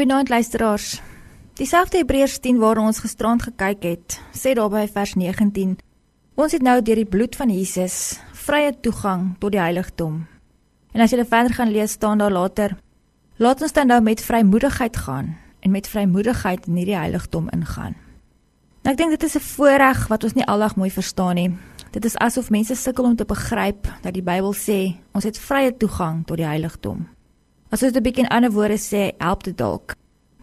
Goeienaand luisteraars. Dieselfde Hebreërs 10 waar ons gisterand gekyk het, sê daar by vers 19: Ons het nou deur die bloed van Jesus vrye toegang tot die heiligdom. En as jy verder gaan lees, staan daar later: Laat ons dan nou met vrymoedigheid gaan en met vrymoedigheid in hierdie heiligdom ingaan. Nou ek dink dit is 'n voorreg wat ons nie aldag mooi verstaan nie. Dit is asof mense sukkel om te begryp dat die Bybel sê ons het vrye toegang tot die heiligdom. As ons 'n bietjie in ander woorde sê, help dit dalk.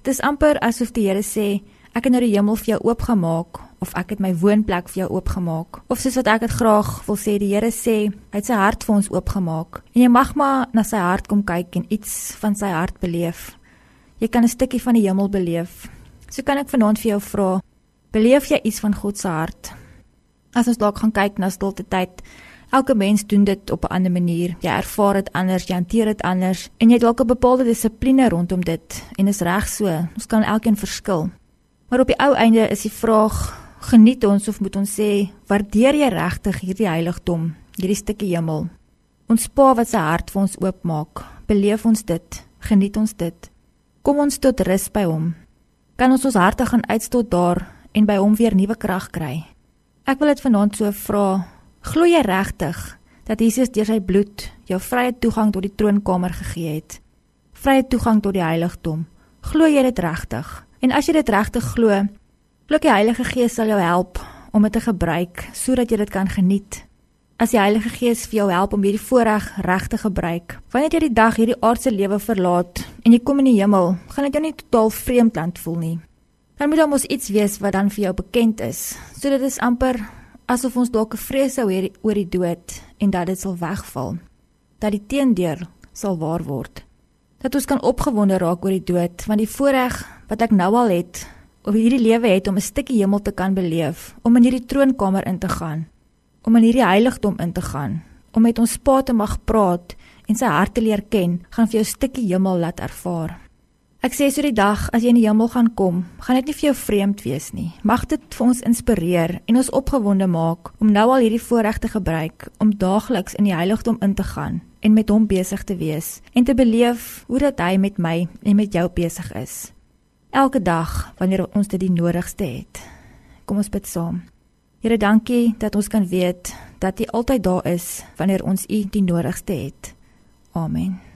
Dit is amper asof die Here sê, ek het nou die hemel vir jou oopgemaak of ek het my woonplek vir jou oopgemaak. Of soos wat ek dit graag wil sê, die Here sê, hy het sy hart vir ons oopgemaak. En jy mag maar na sy hart kom kyk en iets van sy hart beleef. Jy kan 'n stukkie van die hemel beleef. So kan ek vanaand vir jou vra, beleef jy iets van God se hart? As ons dalk gaan kyk na stilte tyd, elke mens doen dit op 'n ander manier. Jy ervaar dit anders, jy hanteer dit anders en jy het dalk 'n bepaalde dissipline rondom dit en is reg so. Ons kan elkeen verskil. Maar op die ou einde is die vraag, geniet ons of moet ons sê, waardeer jy regtig hierdie heiligdom, hierdie stukkie hemel? Ons Pa wat sy hart vir ons oopmaak, beleef ons dit, geniet ons dit. Kom ons tot rus by hom. Kan ons ons harte gaan uitstot daar en by hom weer nuwe krag kry? Ek wil dit vanaand so vra. Glo jy regtig dat Jesus deur sy bloed jou vrye toegang tot die troonkamer gegee het? Vrye toegang tot die heiligdom. Glo jy dit regtig? En as jy dit regtig glo, glo die Heilige Gees sal jou help om dit te gebruik sodat jy dit kan geniet. As die Heilige Gees vir jou help om hierdie voorreg reg te gebruik, wanneer jy die dag hierdie aardse lewe verlaat en jy kom in die hemel, gaan dit jou nie totaal vreemd laat voel nie. Dan moet ons iets wees wat dan vir jou bekend is. So dit is amper asof ons dalk 'n vrees sou hê oor die dood en dat dit sal wegval. Dat die teendeel sal waar word. Dat ons kan opgewonde raak oor die dood, want die voorreg wat ek nou al het of hierdie lewe het om 'n stukkie hemel te kan beleef, om in hierdie troonkamer in te gaan, om in hierdie heiligdom in te gaan, om met ons Pa te mag praat en sy hart te leer ken, gaan vir jou 'n stukkie hemel laat ervaar. Ek sê so die dag as jy in die hemel gaan kom, gaan dit nie vir jou vreemd wees nie. Mag dit vir ons inspireer en ons opgewonde maak om nou al hierdie voorregte gebruik om daagliks in die heiligdom in te gaan en met hom besig te wees en te beleef hoe dat hy met my en met jou besig is. Elke dag wanneer ons dit die nodigste het. Kom ons bid saam. Here, dankie dat ons kan weet dat U altyd daar is wanneer ons U die nodigste het. Amen.